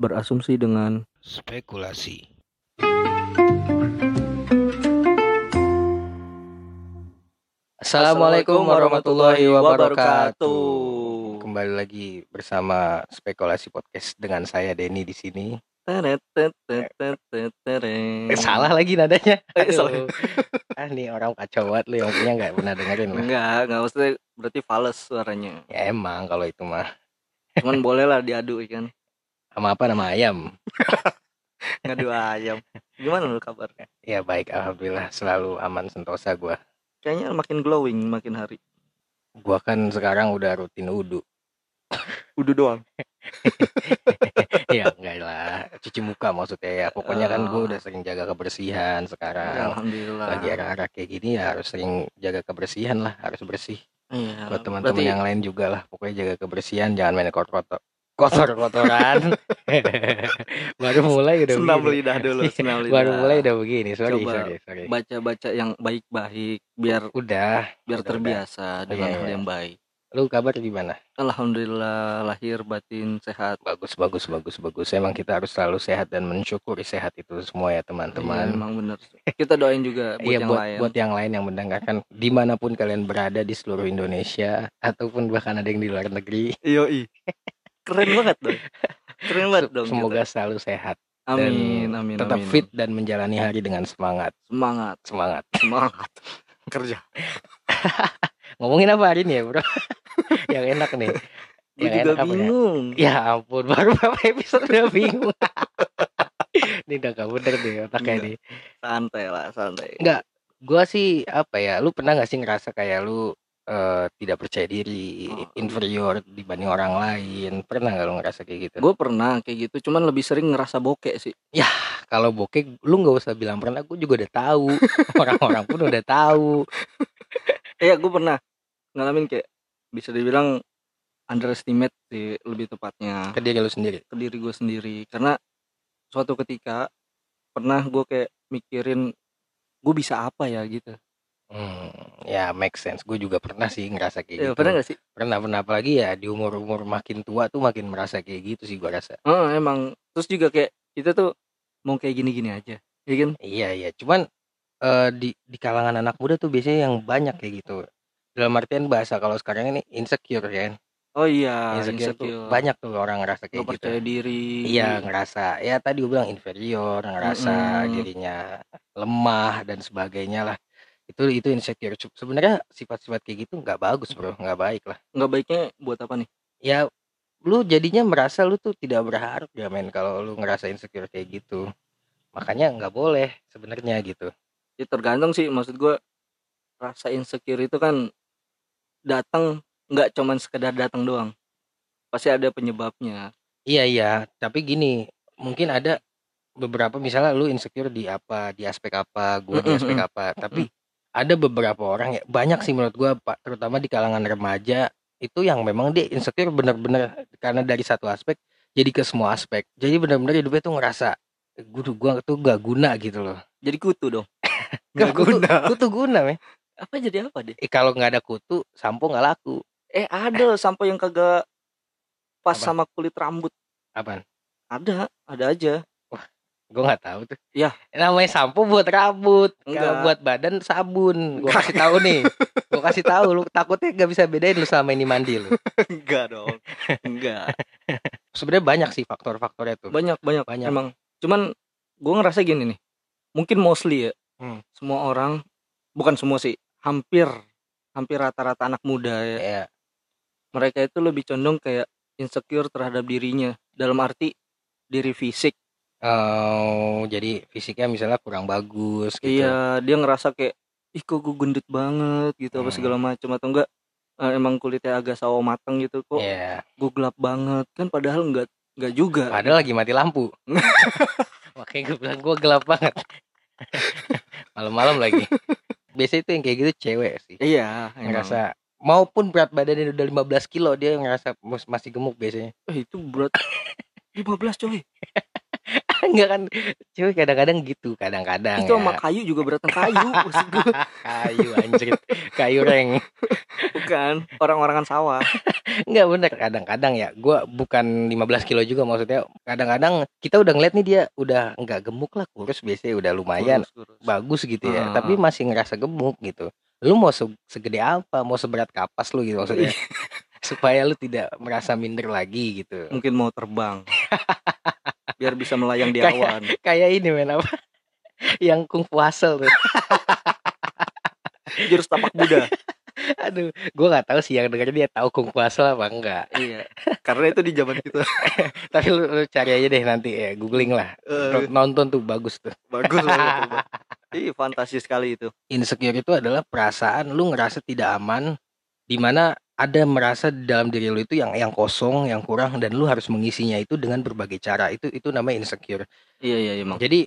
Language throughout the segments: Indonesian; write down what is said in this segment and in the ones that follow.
berasumsi dengan spekulasi. Assalamualaikum warahmatullahi wabarakatuh. Kembali lagi bersama spekulasi podcast dengan saya Denny di sini. Eh, salah lagi nadanya. Eh, Aduh. ah nih orang kacau banget lu yang punya nggak pernah dengerin lah. Enggak, enggak maksudnya berarti fals suaranya. Ya emang kalau itu mah Cuman boleh lah diadu kan. Sama apa nama ayam. Ngadu ayam. Gimana lu kabar? Ya baik alhamdulillah selalu aman sentosa gua. Kayaknya makin glowing makin hari. Gua kan sekarang udah rutin udu. Udah doang. ya enggak lah cuci muka maksudnya ya pokoknya kan gue udah sering jaga kebersihan sekarang Alhamdulillah. lagi era-era kayak gini ya harus sering jaga kebersihan lah harus bersih Iya. buat teman-teman berarti- yang lain juga lah pokoknya jaga kebersihan jangan main kotor-kotor kotor-kotoran baru mulai udah senam begini. lidah dulu, senam lidah. baru mulai udah begini sorry Coba sorry sorry baca-baca yang baik-baik biar udah biar Udah, terbiasa dengan Iya, hal iya. yang baik. lu kabar gimana Alhamdulillah lahir batin sehat. bagus bagus bagus bagus emang kita harus selalu sehat dan mensyukuri sehat itu semua ya Iya, teman-teman emang bener. Kita doain juga buat Iya yang buat lain. buat yang lain yang mendengarkan di mana pun kalian berada di seluruh Indonesia ataupun bahkan ada yang di luar negeri Yoi. Keren banget dong. Keren banget dong. semoga kita. selalu sehat Amin, amin, tetap amin. fit dan menjalani hari dengan semangat Semangat, semangat semangat. Kerja. ngomongin apa hari ini ya bro yang enak nih Gue Yang juga enak apa ya? bingung. ya ampun baru berapa episode udah bingung ini udah gak bener nih otaknya Enggak. nih Santai lah, santai. Enggak. gua sih apa ya lu pernah gak sih ngerasa kayak lu eh, tidak percaya diri Oh. inferior dibanding orang lain. Pernah gak lu ngerasa kayak gitu? Gue pernah kayak gitu, cuman lebih sering ngerasa bokek sih. kalau bokeh lu nggak usah bilang pernah gue juga udah tahu. Orang-orang pun udah tahu. Iya, gue pernah ngalamin kayak bisa dibilang underestimate sih lebih tepatnya. Ke diri lu sendiri? Ke diri gue sendiri. Karena suatu ketika pernah gue kayak mikirin gue bisa apa ya? gitu hmm, ya make sense. Gue juga pernah sih ngerasa kayak ya, gitu. pernah gak sih? Pernah pernah. Apalagi ya di umur umur makin tua tuh makin merasa kayak gitu sih gue rasa. Oh, emang. Terus juga kayak kita tuh mau kayak gini-gini aja ya kan? Iya iya. Cuman eh, di di kalangan anak muda tuh biasanya yang banyak kayak gitu. Dalam artian bahasa kalau sekarang ini insecure kan? Oh iya insecure, tuh insecure. banyak tuh orang ngerasa kayak gitu. Percaya diri. Iya ngerasa ya tadi gue bilang inferior ngerasa Mm-mm. dirinya lemah dan sebagainya lah itu itu insecure. Cu- sebenarnya sifat-sifat kayak gitu nggak bagus bro. Nggak baik lah. Nggak baiknya buat apa nih? Ya lu jadinya merasa lu tuh tidak berharap ya men kalau lu ngerasa insecure kayak gitu. Makanya nggak boleh sebenarnya gitu. Ya tergantung sih. Maksud gue rasa insecure itu kan datang nggak cuman sekedar datang doang. Pasti ada penyebabnya. Iya iya. Tapi gini mungkin ada beberapa misalnya lu insecure di apa di aspek apa gue di aspek apa. Tapi ada beberapa orang ya banyak sih menurut gue pak terutama di kalangan remaja itu yang memang dia insecure bener-bener karena dari satu aspek jadi ke semua aspek. Jadi bener-bener hidupnya tuh ngerasa gue gue tuh gak guna gitu loh. Jadi kutu dong. Gak nggak guna. kutu guna men. Apa jadi apa deh eh, kalau nggak ada kutu sampo nggak laku. Eh ada sampai yang kagak pas Apa? sama kulit rambut. Apaan? Ada ada aja gue nggak tahu tuh. Ya. namanya sampo buat rambut kalau buat badan sabun. Gue kasih tahu nih. Gue kasih tahu lu takutnya gak bisa bedain lu sama ini mandi lu. Enggak dong. Enggak. Sebenarnya banyak sih faktor-faktornya tuh. Banyak banyak Banyak. emang. Cuman gue ngerasa gini nih. Mungkin mostly ya Hmm. semua orang bukan semua sih hampir hampir rata-rata anak muda ya. Ya mereka itu lebih condong kayak insecure terhadap dirinya. Dalam arti diri fisik oh jadi fisiknya misalnya kurang bagus gitu. Iya dia ngerasa kayak ih kok gue gendut banget gitu apa Hmm. segala macam atau enggak eh, emang kulitnya agak sawo mateng gitu kok Iya. gue gelap banget. Kan padahal enggak enggak juga. Padahal lagi mati lampu. Makanya gue bilang gue gelap banget. Malam-malam lagi. Biasanya itu yang kayak gitu cewek sih. Iya emang. ngerasa maupun berat badannya udah 15 kilo dia ngerasa masih gemuk biasanya. Eh itu berat. 15 coy enggak kan? Cewek kadang-kadang gitu kadang-kadang itu ya. sama kayu juga beratnya kayu maksud gue kayu anjir kayu reng. Bukan orang-orangan sawah. Enggak bener. Kadang-kadang ya gua bukan 15 kilo juga maksudnya kadang-kadang kita udah ngeliat nih dia udah nggak gemuk lah kurus biasanya udah lumayan Kurus, kurus. bagus gitu ya. Ah. tapi masih ngerasa gemuk gitu. Lu mau se- segede apa mau seberat kapas lu gitu maksudnya? Supaya lu tidak merasa minder lagi gitu. Mungkin mau terbang biar bisa melayang di awan. kayak ini men apa? Yang kung fu hustle tuh jurus tapak Buddha. Aduh gua nggak tahu sih yang denger dia tahu kung fu hustle apa enggak. Iya karena itu di zaman kita. Tapi lu, lu cari aja deh nanti ya googling lah. Eh, nonton tuh bagus tuh. Bagus banget itu. Ih, fantasi sekali itu. insecure itu adalah perasaan lu ngerasa tidak aman di mana ada merasa di dalam diri lu itu yang yang kosong, yang kurang dan lu harus mengisinya itu dengan berbagai cara. Itu itu namanya insecure. Iya, iya, emang. Jadi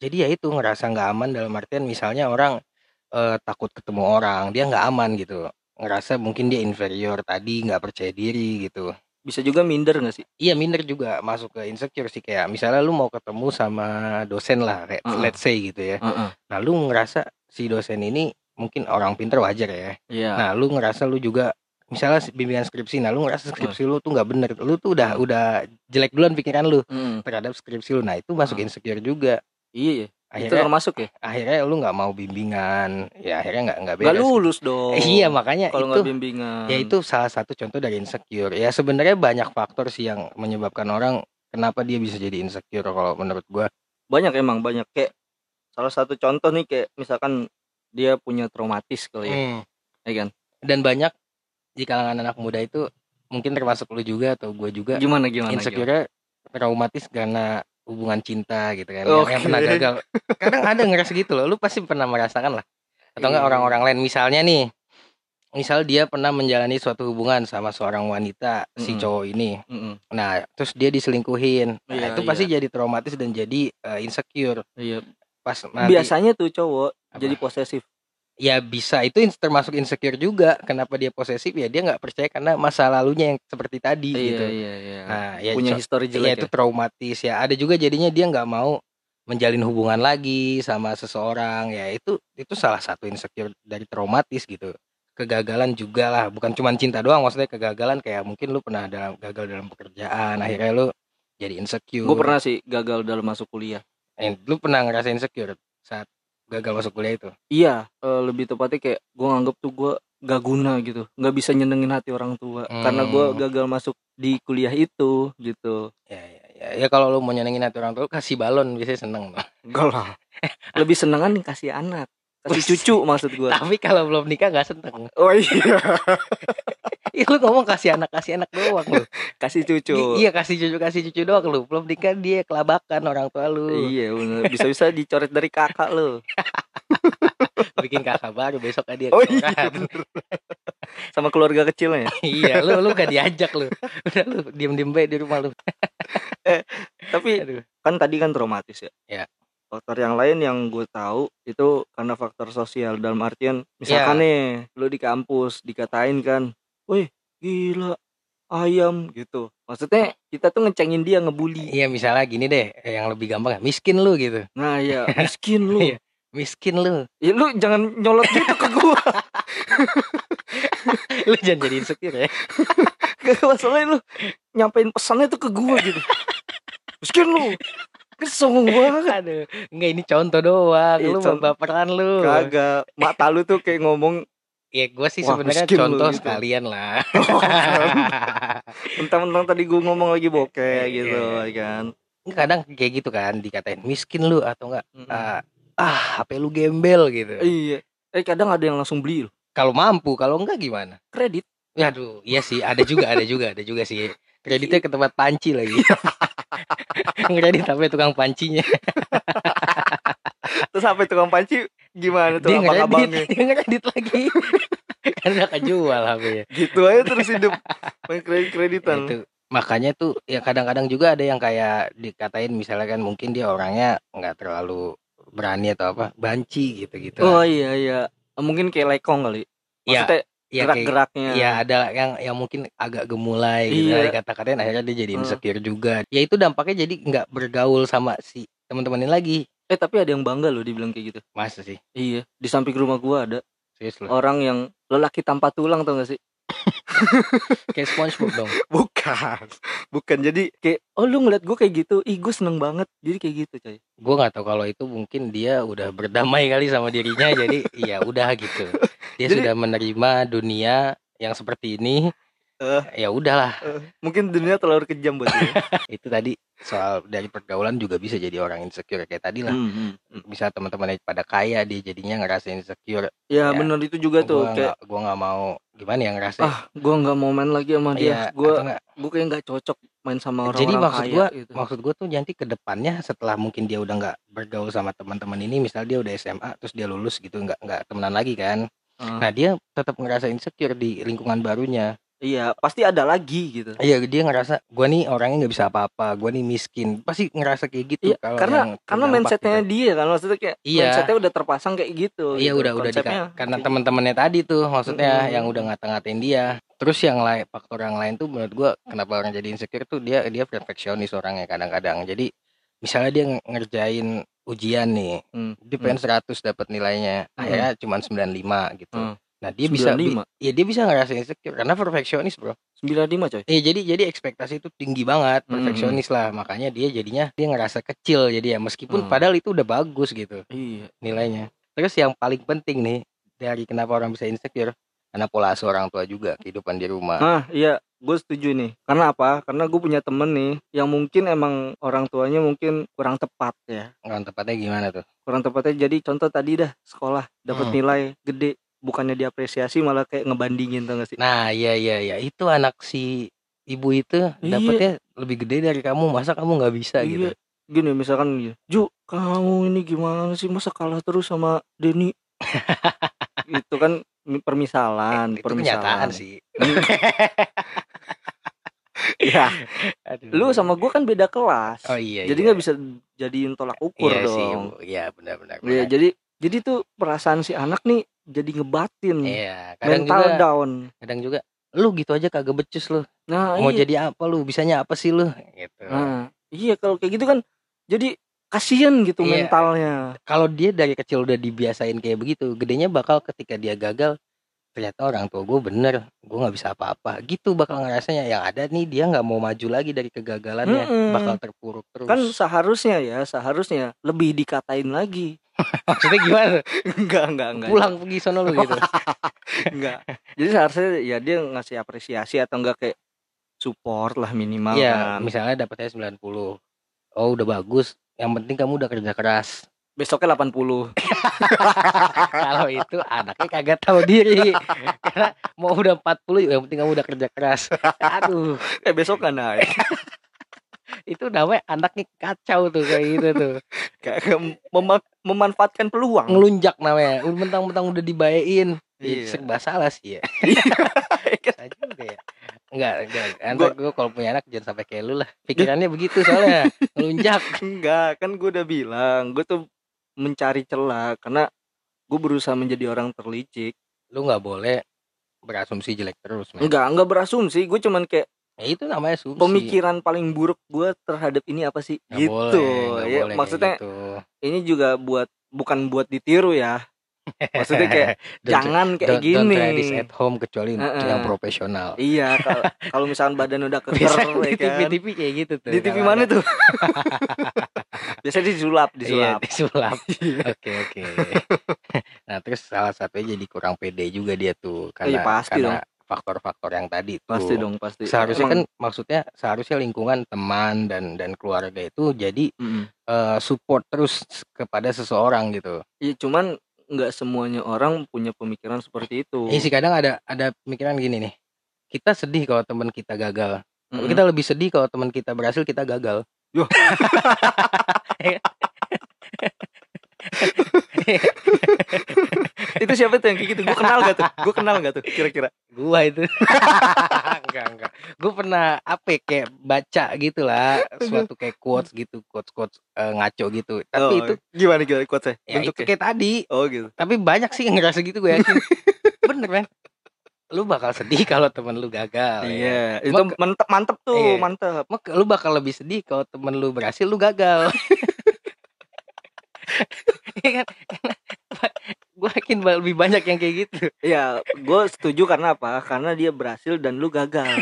jadi ya itu ngerasa nggak aman dalam artian misalnya orang eh, takut ketemu orang, dia nggak aman gitu. Ngerasa mungkin dia inferior tadi, nggak percaya diri gitu. Bisa juga minder gak sih? Iya minder juga masuk ke insecure sih kayak misalnya lu mau ketemu sama dosen lah, let- Heeh. let's say gitu ya. Heeh. Nah lu ngerasa si dosen ini mungkin orang pinter wajar ya. Iya. Nah, lu ngerasa lu juga misalnya bimbingan skripsi, nah lu ngerasa skripsi lu tuh nggak bener, lu tuh udah Hmm. udah jelek duluan pikiran lu Hmm, terhadap skripsi lu. Nah, itu masuk Hmm. insecure juga. Iya, iya. Itu Akhirnya termasuk ya? akhirnya lu nggak mau bimbingan, ya akhirnya nggak nggak Gak beres. lulus dong. Eh, iya, makanya Kalau itu nggak bimbingan. ya itu salah satu contoh dari insecure. Ya sebenarnya banyak faktor sih yang menyebabkan orang kenapa dia bisa jadi insecure kalau menurut gua. banyak emang banyak kayak salah satu contoh nih kayak misalkan dia punya traumatis kali ya, Hmm. ya kan? Dan banyak di kalangan anak muda itu mungkin termasuk lu juga atau gua juga Gimana gimana? gimana? insecure traumatis karena hubungan cinta gitu kan yang, yang pernah gagal kadang ada ngerasa gitu loh lu pasti pernah merasakan lah atau enggak Iya. orang-orang lain misalnya nih misal dia pernah menjalani suatu hubungan sama seorang wanita si Mm-mm. cowok ini Mm-mm. nah terus dia diselingkuhin nah Iya, itu pasti jadi traumatis dan jadi eh, insecure Iya. pas nanti Biasanya tuh cowok Apa? jadi posesif. Ya bisa. Itu termasuk insecure juga. Kenapa dia posesif? Ya dia nggak percaya karena masa lalunya yang seperti tadi Iya, gitu. iya, iya. nah ya punya histori ya jelek itu ya. traumatis. Ya ada juga jadinya dia nggak mau menjalin hubungan lagi sama seseorang. Ya itu itu salah satu insecure dari traumatis gitu. Kegagalan juga lah. Bukan cuma cinta doang maksudnya kegagalan. Kayak mungkin lu pernah dalam gagal dalam pekerjaan. Akhirnya lu jadi insecure. Gue pernah sih gagal dalam masuk kuliah. Eh, lu pernah ngerasa insecure saat gagal masuk kuliah itu? Iya, eh, lebih tepatnya kayak gue nganggep tuh gue gak guna gitu, nggak bisa nyenengin hati orang tua. Karena gue Hmm. gagal masuk di kuliah itu gitu. ya ya ya, ya kalau lu mau nyenengin hati orang tua kasih balon biasanya seneng Enggak lah. Lebih senengan kasih anak, kasih cucu maksud gue. tapi kalau belum nikah nggak seneng. Oh iya, Ih, lu ngomong kasih anak kasih anak doang lu. Kasih cucu. I- iya kasih cucu kasih cucu doang lu. Belum nikah dia kelabakan orang tua lu. Iya bener. Bisa-bisa dicoret dari kakak lo bikin kakak baru besok dia Oh iya bener. Sama keluarga kecilnya. Iya lu lu gak diajak lu. Udah lu diem diem baik di rumah lu. Tapi aduh. kan tadi kan traumatis ya? Ya. Faktor yang lain yang gue tahu Itu karena faktor sosial. Dalam artian Misalkan Ya. nih Lu di kampus Dikatain kan Wih gila. Ayam gitu. Maksudnya kita tuh ngecengin dia ngebully. Iya misalnya gini deh eh, yang lebih gampang miskin lu gitu. Nah ya miskin lu. Iya. miskin lu. Ya, Lu jangan nyolot gitu ke gue lu jangan jadi insecure ya. Gak masalahnya lu Nyampein pesannya tuh ke gue gitu. Miskin lu. Songong banget. Aduh enggak ini contoh doang. Iya, lu contoh. baperan lu. Kagak. Mata lu tuh kayak ngomong ya gue sih sebenarnya contoh gitu. sekalian lah Mentang-mentang tadi gue ngomong lagi bokeh Iya, gitu iya, ya kan kadang kayak gitu kan dikatain miskin lu atau enggak Mm-mm. ah, ah HP lu gembel gitu Iya Eh kadang ada yang langsung beli loh kalau mampu kalau enggak gimana Kredit Aduh, iya sih, ada juga, ada juga, ada juga sih. Kreditnya ke tempat panci lagi. Kredit tapi tukang pancinya. Terus sampai tukang panci Gimana tuh Dia abang-abangnya dia ngeredit lagi. kan udah kejual HP-nya. Gitu aja terus hidup Main kredit-kreditan Itu makanya tuh ya kadang-kadang juga ada yang kayak dikatain misalnya kan mungkin dia orangnya nggak terlalu berani atau apa banci gitu-gitu Oh iya iya Mungkin kayak lekong kali Iya. Maksudnya ya kayak gerak-geraknya ya ada yang yang mungkin agak gemulai gitu Iya. kata-katain akhirnya dia jadi Hmm. insecure juga ya itu dampaknya jadi nggak bergaul sama si teman-teman ini lagi eh tapi ada yang bangga loh dibilang kayak gitu. Masa sih? Iya di samping rumah gua ada. Serius loh? Orang yang lelaki tanpa tulang tau gak sih? Kayak SpongeBob dong. Bukan. Bukan. Jadi kayak oh lu ngeliat gua kayak gitu? Ih gue seneng banget. Jadi kayak gitu coy. Gue nggak tahu kalau itu mungkin dia udah berdamai kali sama dirinya jadi ya udah gitu. Dia Jadi- sudah menerima dunia yang seperti ini Eh. ya udahlah. Eh, mungkin dunia terlalu kejam buat dia. Itu tadi soal dari pergaulan juga bisa jadi orang insecure kayak tadi lah. Hmm, hmm. bisa teman-temannya pada kaya dia jadinya ngerasa insecure. Ya, Ya, bener itu juga tuh gua kayak gua nggak mau gimana ya ngerasa? Ah gua nggak mau main lagi sama dia. Gua atau nggak, gua kayak nggak cocok main sama orang Jadi orang maksud kaya gua, gitu. maksud gue tuh nanti ke depannya setelah mungkin dia udah nggak bergaul sama teman-teman ini, misal dia udah SMA terus dia lulus gitu nggak nggak temenan lagi kan. Ah, Nah dia tetap ngerasa insecure di lingkungan barunya. Iya pasti ada lagi gitu Iya dia ngerasa gua nih orangnya nggak bisa apa-apa, gua nih miskin. Pasti ngerasa kayak gitu. Iya, kalau karena yang karena terdampak mindsetnya gitu. dia kan maksudnya kayak Iya. mindsetnya udah terpasang kayak gitu Iya gitu. udah udah Konsepnya karena teman-temannya tadi tuh maksudnya Mm-mm. yang udah ngata-ngatain dia. Terus yang lain faktor yang lain tuh menurut gua kenapa orang jadi insecure tuh dia dia perfeksionis orangnya kadang-kadang. Jadi misalnya dia nge- ngerjain ujian nih, Hmm, dia pengen 100 dapat nilainya, Hmm. akhirnya cuma 95 gitu. Hmm. Nah, dia bisa bi- 95 ya dia bisa ngerasa insecure karena perfeksionis, Bro. 95 coy Eh jadi jadi ekspektasi itu tinggi banget, Hmm. perfeksionis lah. Makanya dia jadinya dia ngerasa kecil jadi ya meskipun Hmm. padahal itu udah bagus gitu iya nilainya. Terus yang paling penting nih dari kenapa orang bisa insecure karena pola asuh orang tua juga kehidupan di rumah. Nah, iya, gue setuju nih. Karena apa? Karena gue punya temen nih yang mungkin emang orang tuanya mungkin kurang tepat ya. Orang tepatnya gimana tuh? Kurang tepatnya jadi contoh tadi dah sekolah dapat Hmm. nilai gede, bukannya diapresiasi malah kayak ngebandingin tau gak sih? Nah, iya iya iya, itu anak si ibu itu Iya. dapatnya lebih gede dari kamu, masa kamu nggak bisa gitu. Iya. Gini misalkan gini, Ju, kamu ini gimana sih masa kalah terus sama Denny? itu kan mi- permisalan, itu kenyataan sih. Ya, Aduh. lu sama gue kan beda kelas. Oh iya. jadi iya. nggak bisa jadiin tolak ukur iya sih, dong. Bu. Iya benar-benar. Iya, benar. jadi jadi tuh perasaan si anak nih jadi ngebatin, Iya, kadang mental juga down. kadang juga lu gitu aja kagak becus lu. Nah, Mau iya. jadi apa lu? Bisanya apa sih lu? Gitu. Nah, iya kalau kayak gitu kan jadi kasihan gitu Iya. mentalnya. Kalau dia dari kecil udah dibiasain kayak begitu, gedenya bakal ketika dia gagal ternyata orang tua gue bener gue nggak bisa apa-apa gitu bakal ngerasanya yang ada nih dia nggak mau maju lagi dari kegagalannya Mm-mm. bakal terpuruk terus Kan seharusnya ya, seharusnya lebih dikatain lagi. Maksudnya gimana enggak, enggak, enggak. pulang pergi sono lu gitu Enggak. Jadi seharusnya ya dia ngasih apresiasi atau enggak kayak support lah minimal ya kan. misalnya dapetnya 90 oh udah bagus yang penting kamu udah kerja keras Besoknya 80. kalau itu anaknya kagak tahu diri karena mau udah 40 yang penting kamu udah kerja keras aduh Eh besok kan naik. Itu namanya anaknya kacau tuh kayak gitu tuh Kayak mema- memanfaatkan peluang. ngelunjak namanya mentang-mentang udah dibayain Iya. iya. serba salah sih ya Salah juga ya enggak enggak gue kalau punya anak jangan sampai kayak lu lah pikirannya begitu soalnya ngelunjak Enggak, kan gue udah bilang, gue tuh mencari celah karena gue berusaha menjadi orang terlicik. lu nggak boleh berasumsi jelek terus. Enggak, enggak berasumsi, gue cuman kayak ya, itu namanya asumsi pemikiran paling buruk gue terhadap ini apa sih? Nggak gitu. boleh, ya, boleh maksudnya gitu. ini juga buat bukan buat ditiru ya. Maksudnya kayak Don't- jangan kayak don't, don't gini. try this at home kecuali Heeh. yang profesional Iya, kalau kalau misalkan badan udah keker ya di kan. TV-TV kayak gitu tuh Di TV mana ada- tuh? Biasanya disulap, Iya, disulap. disulap. Iya. Oke oke. nah terus salah satunya jadi kurang pede juga dia tuh karena Iya, pasti karena faktor-faktor yang tadi tuh. Pasti dong, pasti. Seharusnya Emang- kan maksudnya seharusnya lingkungan teman dan dan keluarga itu jadi Mm-mm. eh, support terus kepada seseorang gitu. Iya, cuman nggak semuanya orang punya pemikiran seperti itu. Iya sih kadang ada ada pemikiran gini nih. Kita sedih kalau teman kita gagal. Tapi Mm-mm. kita lebih sedih kalau teman kita berhasil kita gagal. Yoh. itu siapa tuh yang kayak gitu? Gue kenal gak tuh? Gue kenal gak tuh? Kira-kira? gua itu enggak enggak gua pernah apa ya, kayak baca gitu lah suatu kayak quotes gitu quotes quotes eh, ngaco gitu tapi Oh, itu gimana gimana quotesnya? ya itu Bentuknya? kayak tadi Oh gitu. tapi banyak sih yang ngerasa gitu gue yakin bener men lu bakal sedih kalau temen lu gagal ya. iya itu Mak- mantep mantep tuh Iya. mantep Mak, lu bakal lebih sedih kalau temen lu berhasil lu gagal Iya kan gue yakin lebih banyak yang kayak gitu Iya, gue setuju karena apa? Karena dia berhasil dan lu gagal.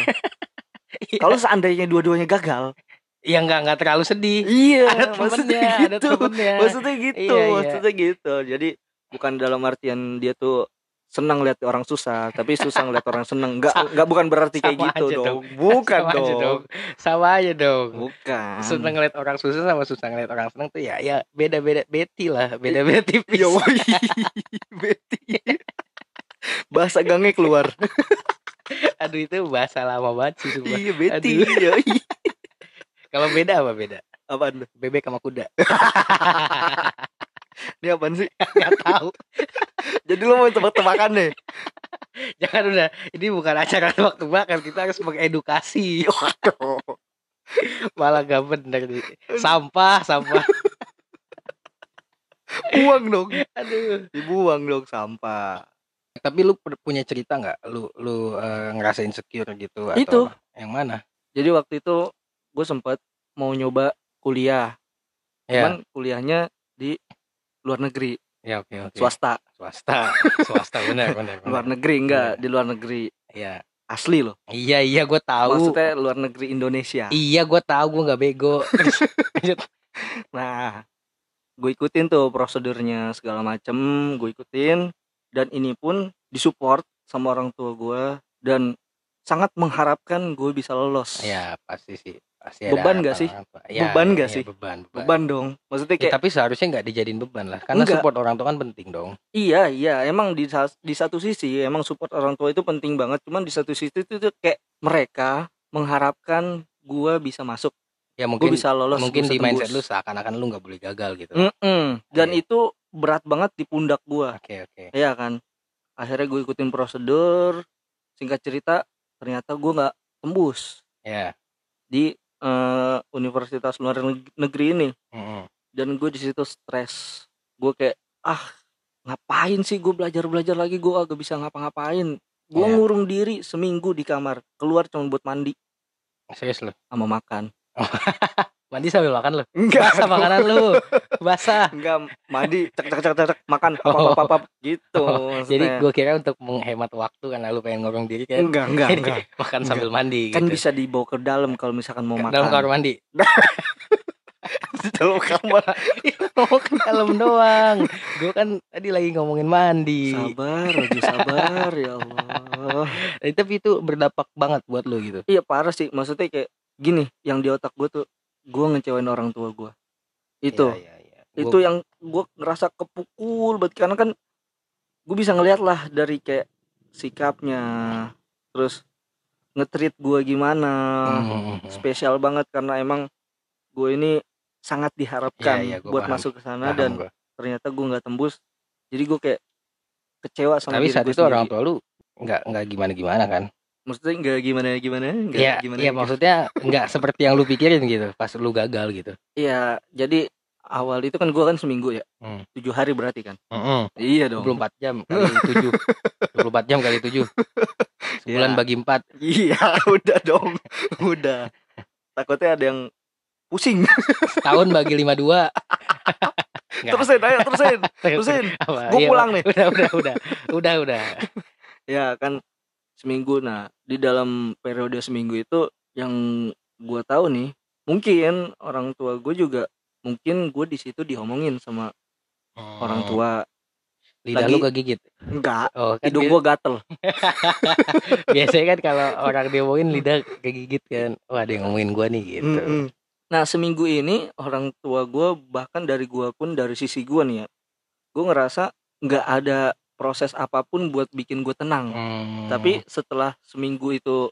Iya. Kalau seandainya dua-duanya gagal, ya nggak nggak terlalu sedih iya, ada maksudnya temennya ada gitu. temennya Maksudnya gitu, Iya, iya. maksudnya gitu. Jadi bukan dalam artian dia tuh senang lihat orang susah, tapi susah ngeliat orang senang. Enggak, Sa- enggak bukan berarti kayak gitu dong. dong. Bukan sama aja dong. sama aja dong Bukan. seneng ngeliat orang susah sama susah ngeliat orang seneng tuh ya ya beda beda beti lah beda beda tipis Ya woi, Betty. Bahasa gangnya keluar. aduh itu bahasa lama banget sih sumpah. iya, Betty. Aduh. Iya. kalau beda apa beda Apaan bebek sama kuda Ini apaan sih? nggak tahu Jadi lo mau tebak-tebakan deh. jangan udah ini bukan acara waktu makan kita harus mengedukasi Waduh. malah gak bener nih sampah sampah Buang dong. aduh Dibuang dong sampah. tapi lu pu- punya cerita nggak lu lu eh, ngerasa insecure gitu atau Itu. yang mana Jadi waktu itu gue sempet mau nyoba kuliah, ya cuman kuliahnya di luar negeri, ya oke oke swasta, swasta swasta benar benar luar benar. negeri enggak Iya. di luar negeri ya asli loh. iya iya gue tahu Maksudnya luar negeri Indonesia. iya gue tahu gue nggak bego. Nah, gue ikutin tuh prosedurnya segala macem, gue ikutin dan ini pun disupport sama orang tua gue dan sangat mengharapkan gue bisa lolos. ya pasti sih pasti Beban nggak sih? Beban nggak sih? beban beban, Beban dong. Maksudnya Ya, kayak tapi seharusnya nggak dijadiin beban lah karena Enggak. support orang tua kan penting dong. Iya iya. Emang di di satu sisi emang support orang tua itu penting banget. Cuman di satu sisi itu tuh kayak mereka mengharapkan gua bisa masuk. Ya gue mungkin bisa lolos mungkin gua di mindset lu seakan-akan lu nggak boleh gagal gitu. Mm-mm. dan Iya. itu berat banget di pundak gua. Oke oke. Ya kan? Akhirnya gue ikutin prosedur. Singkat cerita ternyata gua nggak tembus. Ya di eh, universitas luar neg- negeri ini. Mm-mm. dan gue di situ stres. Gue kayak ah ngapain sih gue belajar belajar lagi? Gue agak bisa ngapa-ngapain. Gue Iya. ngurung diri seminggu di kamar. Keluar cuma buat mandi. Serius lu? Sama makan mandi sambil makan lu. Enggak. Basah makanan lu. Basah. Enggak mandi cek cek cek cek, makan. Apa Oh. apa apa gitu jadi maksudnya. gue kira untuk menghemat waktu karena lu pengen ngurung diri kan? Enggak enggak Jadi enggak. makan sambil mandi kan gitu. bisa dibawa ke dalam kalau misalkan mau Ke makan. dalam kamar mandi. Di dalam kamar ngomong ke dalam doang. Gue kan tadi lagi ngomongin mandi. Sabar aja sabar ya Allah. Tapi itu berdampak banget buat lu gitu. Iya parah sih. Maksudnya kayak gini yang di otak gue tuh gue ngecewain orang tua gue itu iya, iya. itu Gua- yang gue ngerasa kepukul banget karena kan gue bisa ngeliat lah dari kayak sikapnya terus ngetrit gue gimana Hmm, spesial banget karena emang gue ini sangat diharapkan iya, gua buat paham. masuk ke sana paham dan gua. ternyata gue nggak tembus jadi gue kayak kecewa sama tapi diri saat itu orang sendiri. tua lu nggak nggak gimana gimana kan maksudnya nggak gimana gimana nggak Iya, gimana iya maksudnya nggak seperti yang lu pikirin gitu pas lu gagal gitu. Iya, jadi awal itu kan gua kan seminggu ya. Hmm. Tujuh hari berarti kan. Heeh. Iya dong. 24 jam kali 7. 24 jam kali 7. Sebulan Ya. bagi 4. Iya, udah dong. udah. Takutnya ada yang pusing. Setahun bagi 52. Nggak. terusin, ayo terusin. Terusin. Gua Iya, pulang nih. Udah, udah, udah. Udah, udah. Ya kan seminggu. Nah, di dalam periode seminggu itu yang gua tahu nih, mungkin orang tua gue juga mungkin gue di situ diomongin sama orang tua. Lidah lagi- lu kegigit. Enggak, Oh, kan hidung gua gatel. biasanya kan kalau orang diomongin lidah kegigit kan. Wah, ada yang ngomongin gua nih gitu. Mm-mm. Nah seminggu ini orang tua gue bahkan dari gue pun dari sisi gue nih ya, gue ngerasa nggak ada proses apa pun buat bikin gue tenang. Hmm. Tapi setelah seminggu itu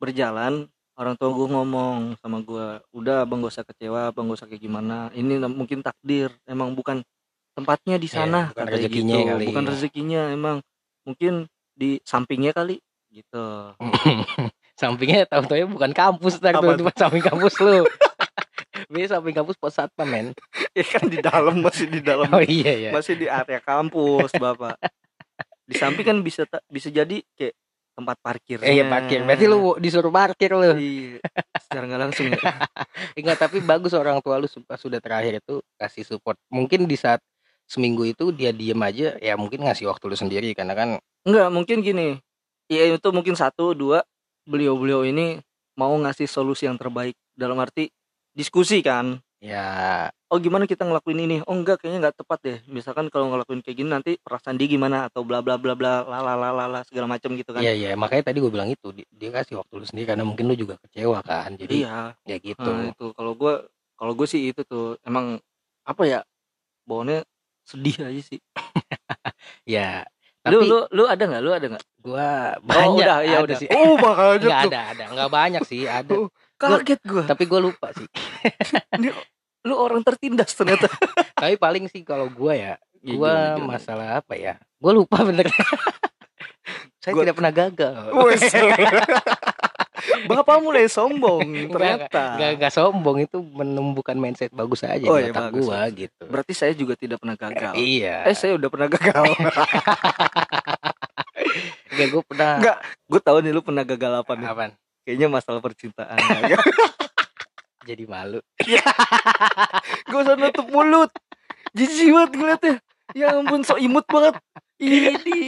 berjalan, orang tua gue ngomong sama gue, udah abang gak usah kecewa, abang gak usah kayak gimana. Ini mungkin takdir, emang bukan tempatnya di Iya, sana, bukan katanya rezekinya gitu. kali. bukan rezekinya, emang mungkin di sampingnya kali, gitu. sampingnya tahu-tahu bukan kampus Apa tuh, cuma samping kampus lu. Biasa samping kampus pos satpam men. ya kan di dalam masih di dalam Oh iya ya. masih di area kampus bapak di samping kan bisa bisa jadi kayak tempat parkir Eh, iya parkir. Berarti lu disuruh parkir lu. iya secara nggak langsung ya Enggak, tapi bagus orang tua lu sudah terakhir itu kasih support. Mungkin di saat seminggu itu dia diem aja, ya mungkin ngasih waktu lu sendiri karena kan Enggak, mungkin gini. Iya itu mungkin satu, dua beliau-beliau ini mau ngasih solusi yang terbaik dalam arti diskusi kan. Ya Oh gimana kita ngelakuin ini? Oh enggak kayaknya nggak tepat deh. Misalkan kalau ngelakuin kayak gini nanti perasaan dia gimana atau bla bla bla bla la la la la, la, segala macam gitu kan. Iya iya makanya tadi gue bilang itu di- dia kasih waktu lu sendiri karena mungkin lu juga kecewa kan jadi Iya. ya gitu Nah, itu kalau gua kalau gue sih itu tuh emang apa ya? Bawaannya sedih aja sih. ya Lu tapi lu lu ada nggak? Lu ada nggak? gua Oh, banyak udah, ya udah. sih Oh, makanya nggak tuh. ada ada nggak banyak sih ada Oh, Kaget gua. tapi gue lupa sih Lu orang tertindas ternyata. tapi paling sih kalau gua ya Iya, gua gimana, gimana? masalah apa ya gue lupa bener saya Gua- tidak pernah gagal. Bapak mulai sombong ternyata. Gak, gak sombong itu menumbuhkan mindset bagus aja Oh, di iya, otak bagus, gua bagus. gitu. Berarti saya juga tidak pernah gagal. Iya. Eh saya udah pernah gagal. Gak gue pernah Nggak. Gue tahu nih lu pernah gagal apa nih. apaan? Kayaknya masalah percintaan. Jadi malu. gue usah nutup mulut. Jijik banget ngeliatnya. Ya ampun so imut banget. Ini.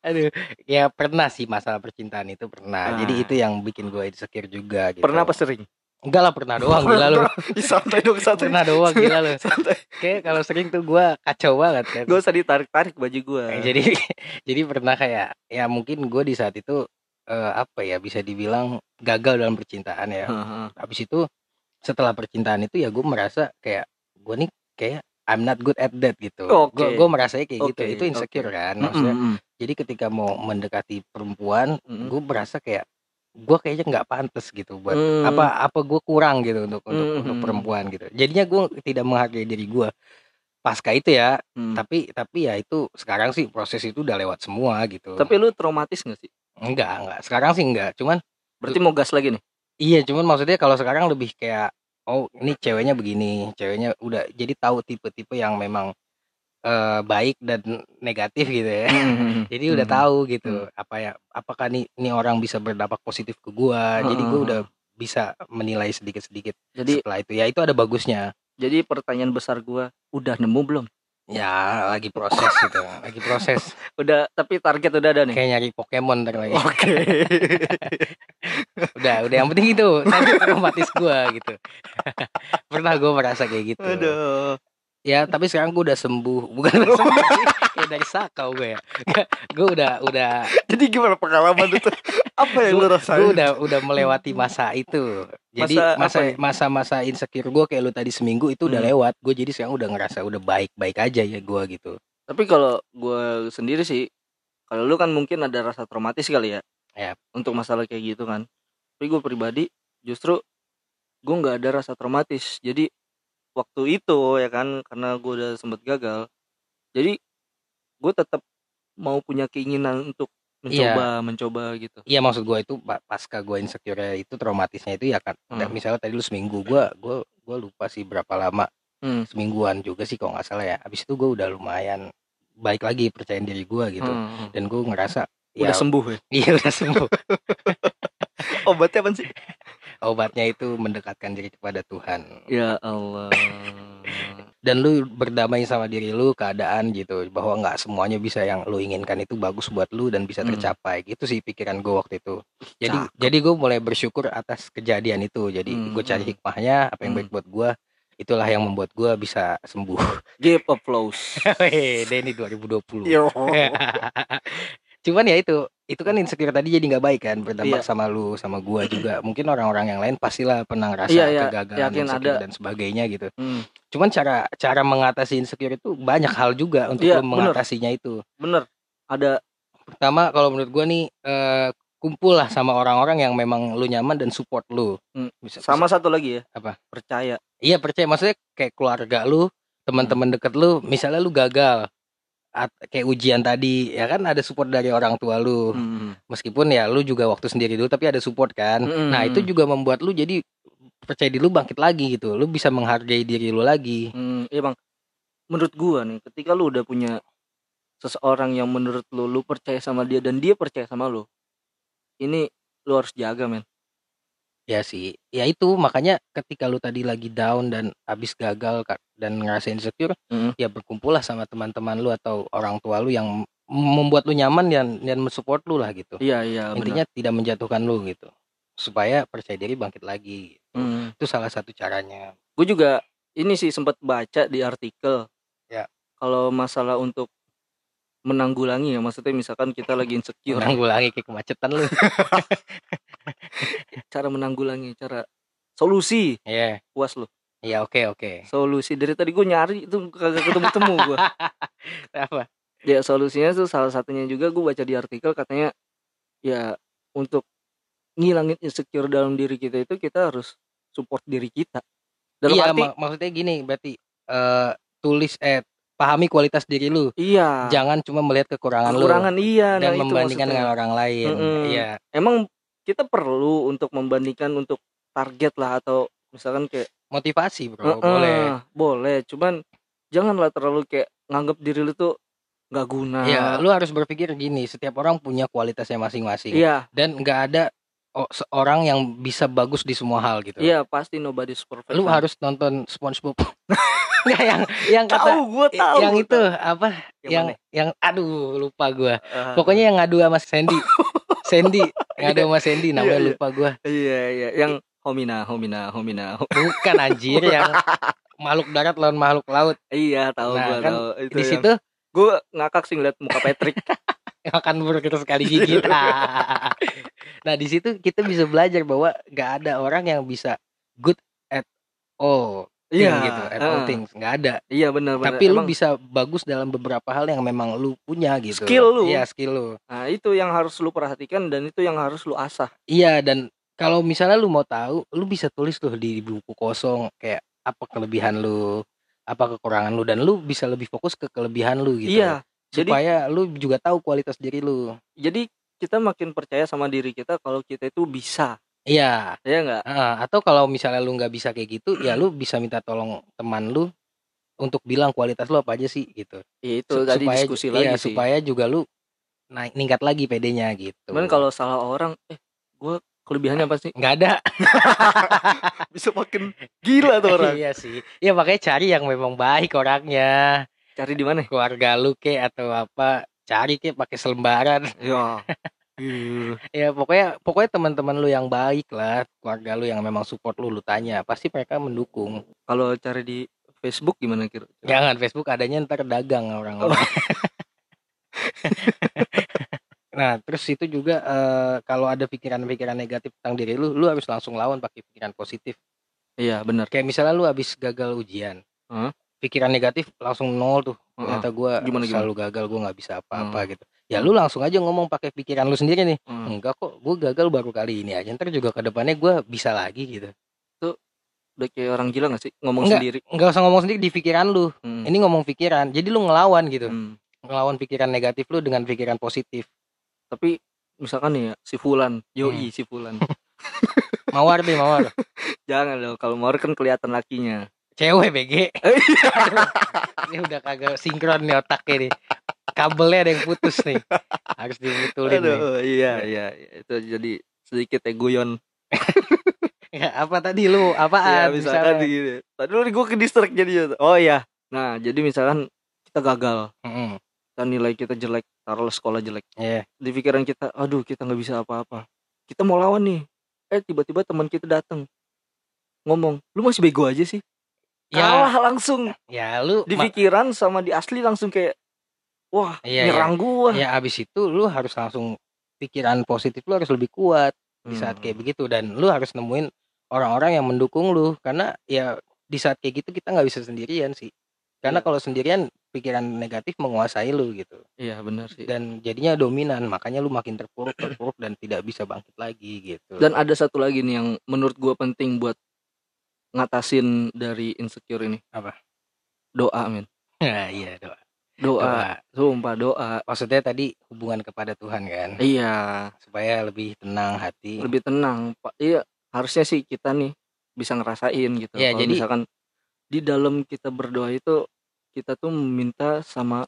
Aduh, ya pernah sih masalah percintaan itu pernah. Ah. Jadi itu yang bikin gue insecure juga gitu. Pernah apa sering? Enggak lah pernah doang gila lu. Santai dong santai. Pernah doang gila lu. Santai. Kayak kalau sering tuh gue kacau banget kan. Gak usah ditarik-tarik baju gue. Eh, jadi jadi pernah kayak ya mungkin gue di saat itu eh, apa ya bisa dibilang gagal dalam percintaan ya. habis itu setelah percintaan itu ya gue merasa kayak gue nih kayak I'm not good at that gitu. Oke. Gue gue merasanya kayak gitu. Oke, Itu insecure oke. kan. Maksudnya. Jadi ketika mau mendekati perempuan, gue merasa kayak gue kayaknya nggak pantas gitu buat Hmm. apa apa gue kurang gitu untuk untuk Hmm, untuk hmm. perempuan gitu. Jadinya gue tidak menghargai diri gue. Pasca itu ya, Hmm. tapi tapi ya itu sekarang sih proses itu udah lewat semua gitu. Tapi lu traumatis gak sih? Enggak enggak. Sekarang sih enggak. Cuman Berarti mau gas lagi nih? Iya, cuman maksudnya kalau sekarang lebih kayak oh ini ceweknya begini, ceweknya udah jadi tahu tipe-tipe yang memang eh, baik dan negatif gitu ya. Jadi udah Hmm. tahu gitu apa ya apakah nih ini orang bisa berdampak positif ke gua. Jadi gua Hmm. udah bisa menilai sedikit-sedikit Jadi setelah itu. Ya itu ada bagusnya. jadi pertanyaan besar gua udah nemu belum? Ya lagi proses gitu, lagi proses. Udah tapi target udah ada nih. Kayak nyari Pokemon ntar lagi. Oke. Udah, udah yang penting itu sampai traumatis gua gitu. Pernah gua merasa kayak gitu. Aduh. Ya, tapi sekarang gue udah sembuh. Bukan sembuh sih, kayak dari sakau gue ya. Gue udah udah Jadi gimana pengalaman itu? Apa yang lu rasain? gue udah udah melewati masa itu. Jadi Masa nih? masa-masa insecure gue kayak lu tadi seminggu itu udah Hmm. lewat. Gue jadi sekarang udah ngerasa udah baik-baik aja ya gue gitu. Tapi kalau gua sendiri sih, kalau lu kan mungkin ada rasa traumatis kali ya. Ya. Untuk masalah kayak gitu kan. Tapi gue pribadi justru gue nggak ada rasa traumatis. Jadi waktu itu ya kan karena gue udah sempet gagal. Jadi gue tetap mau punya keinginan untuk mencoba mencoba gitu. Iya maksud gue itu pa- pasca gue insecure itu traumatisnya itu ya kan. Hmm. Misalnya tadi lu seminggu gue gue gue lupa sih berapa lama Hmm. semingguan juga sih kalau nggak salah ya. Abis itu gue udah lumayan baik lagi percaya diri gue gitu. Hmm. Dan gue ngerasa Udah ya, sembuh ya. Iya udah sembuh. Obatnya apa sih? Obatnya itu mendekatkan diri kepada Tuhan. Ya Allah. Dan lu berdamai sama diri lu keadaan gitu bahwa nggak semuanya bisa yang lu inginkan itu bagus buat lu dan bisa Hmm. tercapai. Gitu sih pikiran gue waktu itu. Jadi Cakep. jadi gue mulai bersyukur atas kejadian itu. Jadi Hmm, gue cari hmm. hikmahnya apa yang Hmm. baik buat gue. Itulah yang membuat gue bisa sembuh. Give applause. Denny 2020. Yo. Cuman ya itu, itu kan insecure tadi jadi nggak baik kan berdampak Iya. sama lu, sama gua juga. Mungkin orang-orang yang lain pastilah pernah ngerasa Iya, iya, kegagalan, yakin insecure ada. dan sebagainya gitu. Hmm, Cuman cara cara mengatasi insecure itu banyak hal juga untuk Iya, lu bener. mengatasinya itu. bener. Ada Pertama kalau menurut gua nih eh, kumpul lah sama orang-orang yang memang lu nyaman dan support lu. Hmm, Bisa, sama satu lagi ya. Apa? Percaya. Iya percaya maksudnya kayak keluarga lu, teman-teman deket lu, misalnya lu gagal at- kayak ujian tadi ya kan ada support dari orang tua lu. Hmm. meskipun ya lu juga waktu sendiri dulu tapi ada support kan Mm-mm. nah itu juga membuat lu jadi percaya diri lu bangkit lagi gitu lu bisa menghargai diri lu lagi Hmm, iya bang. Menurut gua nih, ketika lu udah punya seseorang yang menurut lu lu percaya sama dia dan dia percaya sama lu, ini lu harus jaga men Ya sih, ya itu makanya ketika lu tadi lagi down dan habis gagal Kak, dan ngerasa insecure, Mhm. ya berkumpullah sama teman-teman lu atau orang tua lu yang membuat lu nyaman dan dan mensupport lu lah gitu. iya iya Intinya tidak menjatuhkan lu gitu. Supaya percaya diri bangkit lagi. gitu. benar Itu salah satu caranya. gue juga ini sih sempat baca di artikel Ya. kalau masalah untuk menanggulangi ya maksudnya misalkan kita lagi insecure Menanggulangi kayak kemacetan lu. cara menanggulangi cara solusi Iya. puas lu Iya, oke oke. solusi dari tadi gue nyari itu kagak ketemu temu gue Apa? ya solusinya tuh salah satunya juga gue baca di artikel katanya ya untuk ngilangin insecure dalam diri kita itu kita harus support diri kita dalam iya, arti mak- maksudnya gini, berarti eh tulis eh pahami kualitas diri lu. iya Jangan cuma melihat kekurangan, kekurangan iya lu dan nah itu membandingkan maksudnya. dengan orang lain. Mm-mm. Iya. emang kita perlu untuk membandingkan untuk target lah atau misalkan kayak Motivasi, Bro. "Eh, Boleh. eh, boleh cuman janganlah terlalu kayak nganggap diri lu tuh nggak guna Ya, lu harus berpikir gini, setiap orang punya kualitasnya masing-masing iya dan nggak ada o- seorang yang bisa bagus di semua hal gitu. iya pasti nobody's perfect Lu harus nonton SpongeBob. Enggak yang yang kata tahu gue tahu yang gua itu tahu. apa? Yang Yang mana? yang aduh lupa gua. Ah, Pokoknya yang ngadu sama Sandy. Sandy, ngadu sama Sandy namanya Iya, iya. lupa gua. iya iya yang homina homina homina Bukan anjir yang makhluk darat lawan makhluk laut. iya tahu Nah, gua kan tahu itu Di situ gue ngakak sih ngeliat muka Patrick akan burger sekali gigit. nah, di situ kita bisa belajar bahwa nggak ada orang yang bisa good at all iya gitu, at all ah, things nggak ada. iya benar benar Tapi lu Emang- bisa bagus dalam beberapa hal yang memang lu punya gitu. Skill lu. Iya, skill lu. nah itu yang harus lu perhatikan dan itu yang harus lu asah Iya, dan kalau misalnya lu mau tahu, lu bisa tulis tuh di buku kosong kayak apa kelebihan lu, apa kekurangan lu dan lu bisa lebih fokus ke kelebihan lu gitu. iya jadi Supaya lu juga tahu kualitas diri lu. jadi kita makin percaya sama diri kita kalau kita itu bisa Iya. ya enggak Heeh, atau kalau misalnya lu nggak bisa kayak gitu, ya lu bisa minta tolong teman lu untuk bilang kualitas lu apa aja sih gitu. itu Su- tadi supaya diskusi iya, lagi sih supaya juga lu naik ningkat lagi PD-nya gitu. cuman kalau salah orang eh gue kelebihannya apa sih nggak ada bisa makin gila tuh orang iya sih. Ya makanya cari yang memang baik orangnya. cari di mana Keluarga lu kek atau apa, cari kek pakai selembaran. ya Iya. Ya pokoknya pokoknya teman-teman lu yang baik lah, keluarga lu yang memang support lu lu tanya, pasti mereka mendukung. kalau cari di Facebook gimana kira Jangan Facebook adanya ntar dagang orang-orang. nah, terus itu juga eh, kalau ada pikiran-pikiran negatif tentang diri lu, lu harus langsung lawan pakai pikiran positif. iya benar Kayak misalnya lu habis gagal ujian. Hah? Pikiran negatif langsung nol tuh. Ternyata gua Gimana, gimana? selalu gagal, gua nggak bisa apa-apa Hmm. gitu. Ya lu langsung aja ngomong pakai pikiran lu sendiri nih. Hmm. Enggak kok, gua gagal baru kali ini aja. Ntar juga ke depannya gua bisa lagi gitu. udah kayak orang gila gak sih ngomong Enggak. sendiri Enggak usah ngomong sendiri di pikiran lu. Hmm. Ini ngomong pikiran. Jadi lu ngelawan gitu. Hmm. Ngelawan pikiran negatif lu dengan pikiran positif. tapi misalkan nih ya si Fulan yoi Hmm. si Fulan Mawar deh, mawar. jangan loh kalau mau kan kelihatan lakinya Cewek BG. Ini udah kagak sinkron nih otaknya nih. Kabelnya ada yang putus nih. Harus dibetulin nih. Aduh, iya iya iya. itu jadi sedikit egoyon Ya, apa tadi lu? ya Apaan? misalkan Misalnya? gini tadi lu gue ke distract jadi oh iya nah jadi misalkan kita gagal Mm-mm. kita nilai kita jelek taruhlah sekolah jelek Iya. di pikiran kita aduh kita nggak bisa apa-apa kita mau lawan nih eh tiba-tiba teman kita datang ngomong lu masih bego aja sih Ya, kalah langsung ya lu di pikiran sama di asli langsung kayak wah Iya, nyerang gua. Ya abis itu lu harus langsung pikiran positif lu harus lebih kuat di saat Hmm. kayak begitu. Dan lu harus nemuin orang-orang yang mendukung lu. Karena ya di saat kayak gitu kita nggak bisa sendirian sih. Karena Iya. kalau sendirian pikiran negatif menguasai lu gitu. Iya benar sih. Dan jadinya dominan. Makanya lu makin terpuruk terpuruk dan tidak bisa bangkit lagi gitu. Dan ada satu lagi nih yang menurut gua penting buat ngatasin dari insecure ini. Apa? doa men nah, iya doa. Doa doa. sumpah doa. Maksudnya tadi hubungan kepada Tuhan kan? Iya. Supaya lebih tenang hati. Lebih tenang. Pak iya harusnya sih kita nih bisa ngerasain gitu. Kalau jadi- misalkan di dalam kita berdoa itu kita tuh meminta sama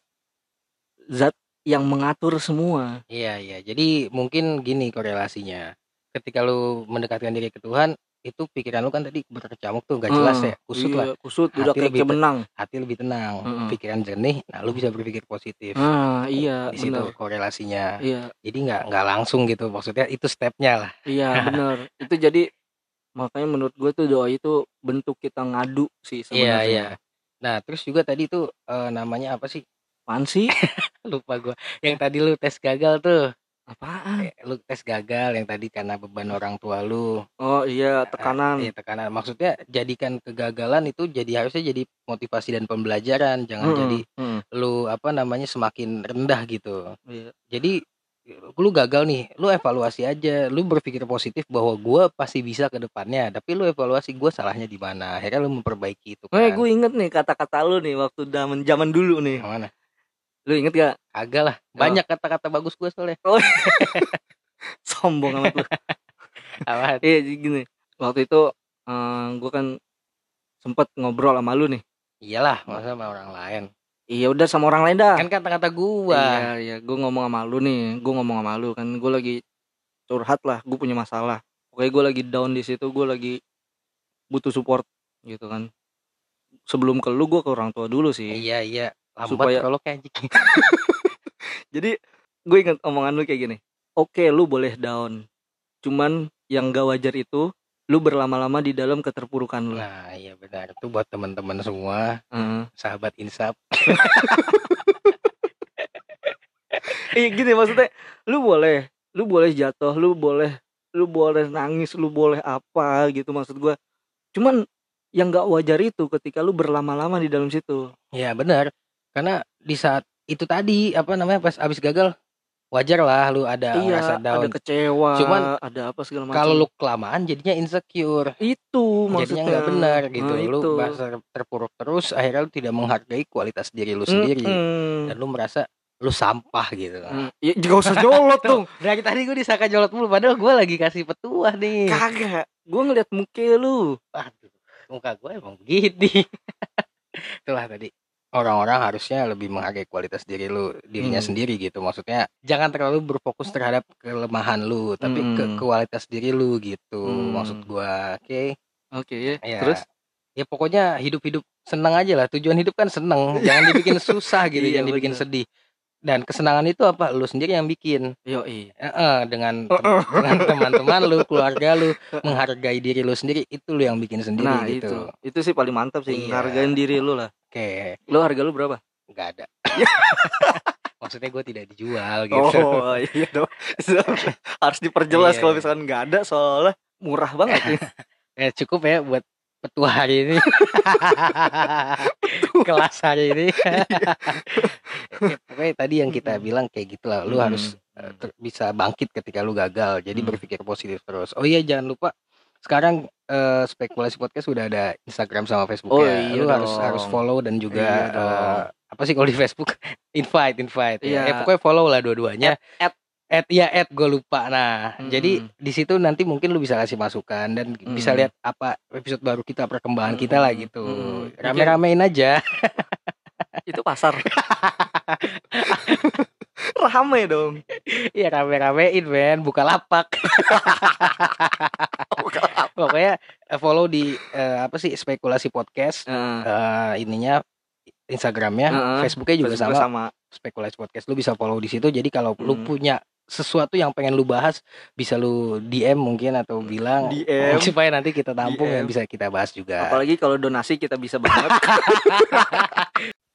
zat yang mengatur semua. Iya iya. Jadi mungkin gini korelasinya. Ketika lu mendekatkan diri ke Tuhan, itu pikiran lu kan tadi berkecamuk tuh gak jelas ya, kusut iya, lah. kusut udah Hati kayak lebih kayak benang. Hati lebih tenang, Heeh. pikiran jernih. Nah, lu bisa berpikir positif. Ah, iya, Di situ bener. korelasinya. Iya, Jadi nggak nggak langsung gitu. Maksudnya itu stepnya lah. iya bener. Itu jadi makanya menurut gue tuh doa itu bentuk kita ngadu sih Iya sebenarnya. iya. Nah terus juga tadi tuh eh, namanya apa sih? Apaan sih? Lupa gua. Yang tadi lu tes gagal tuh. Apaan? Eh, Lu tes gagal yang tadi karena beban orang tua lu. Oh iya, tekanan. Iya tekanan. Maksudnya jadikan kegagalan itu jadi harusnya jadi motivasi dan pembelajaran. Jangan Mm-mm, jadi mm, lu apa namanya semakin rendah gitu. iya. Jadi lu gagal nih, lu evaluasi aja, lu berpikir positif bahwa gua pasti bisa ke depannya, tapi lu evaluasi gua salahnya di mana, akhirnya lu memperbaiki itu Eh, kan. gue inget nih kata-kata lu nih waktu zaman zaman dulu nih. Yang mana? Lu inget gak? Agak lah, Oh. banyak kata-kata bagus gua soalnya. Sombong amat lu. Apa? Iya, gini. Waktu itu eh, gue kan sempet ngobrol sama lu nih. Iyalah, masa sama orang lain. Iya udah sama orang lain dah. Kan kata-kata gua. Iya, iya. Gue ngomong sama lu nih. Gue ngomong sama lu kan. Gue lagi curhat lah. Gue punya masalah. Oke, gue lagi down di situ. Gue lagi butuh support gitu kan. Sebelum ke lu, gue ke orang tua dulu sih. Iya, iya. Lambat Supaya- kalau kayak anjing. Jadi gue inget omongan lu kayak gini. Oke, lu boleh down. Cuman yang gak wajar itu lu berlama-lama di dalam keterpurukan lu. Nah, iya benar. Itu buat teman-teman semua, Heeh. sahabat insaf. Iya gini maksudnya lu boleh lu boleh jatuh lu boleh lu boleh nangis lu boleh apa gitu maksud gua cuman yang nggak wajar itu ketika lu berlama-lama di dalam situ Iya, benar. Karena di saat itu tadi apa namanya pas abis gagal wajar lah lu ada iya ada down. kecewa Cuman ada apa segala macam. Kalau lu kelamaan jadinya insecure. itu jadinya maksudnya. nggak benar gitu. Nah, lu itu. terpuruk terus akhirnya lu tidak menghargai kualitas diri lu sendiri. Mm-mm. dan lu merasa lu sampah gitu. Mm, ya, gak usah jolot dong. dari tadi gue disangka jolot mulu padahal gue lagi kasih petuah nih. Kagak gua ngeliat muka lu. Waduh, muka gue emang begini. Itulah tadi orang-orang harusnya lebih menghargai kualitas diri lu dirinya Hmm. sendiri gitu maksudnya jangan terlalu berfokus terhadap kelemahan lu tapi ke Hmm. kualitas diri lu gitu Hmm. maksud gua oke oke ya Ya, terus ya pokoknya hidup-hidup senang aja lah. Tujuan hidup kan seneng, jangan dibikin susah gitu, Iya, jangan dibikin bener. sedih. Dan kesenangan itu apa? Lu sendiri yang bikin. yo iya Heeh, dengan tem- dengan teman-teman lu, keluarga lu, menghargai diri lu sendiri itu lu yang bikin sendiri nah gitu. itu itu sih paling mantap sih Iya. diri lu lah Oke, lu harga lu berapa nggak ada. Maksudnya gue tidak dijual gitu. Oh iya dong Harus diperjelas Iya, kalau misalkan nggak ada soalnya murah banget Ya cukup ya buat petua hari ini. Kelas hari ini. Ya, pokoknya tadi yang kita bilang kayak gitu lah. Lu Mm-mm. harus eh, ter- bisa bangkit ketika lu gagal. Jadi Mm. berpikir positif terus. Oh iya jangan lupa sekarang eh, spekulasi podcast sudah ada Instagram sama Facebook Oh, ya. iya lu harus dong. harus follow dan juga Iya eh, apa sih kalau di Facebook invite invite ya. Iya. Eh, pokoknya follow lah dua-duanya. At- At ya at gue lupa. Nah, Mm-mm. jadi di situ nanti mungkin lu bisa kasih masukan dan bisa Mm. lihat apa episode baru kita perkembangan kita lah Mm-mm. gitu. Mm-mm. Rame-ramein aja. Itu pasar Rame dong Iya rame-ramein men, buka lapak. Pokoknya eh, follow di eh, apa sih spekulasi podcast Heeh. eh, ininya Instagramnya, Heeh. Facebooknya juga Facebooknya sama, sama spekulasi podcast. Lu bisa follow di situ. Jadi kalau lu Hmm. punya sesuatu yang pengen lu bahas, bisa lu DM mungkin atau bilang DM. supaya nanti kita tampung DM. yang bisa kita bahas juga. Apalagi kalau donasi kita bisa banget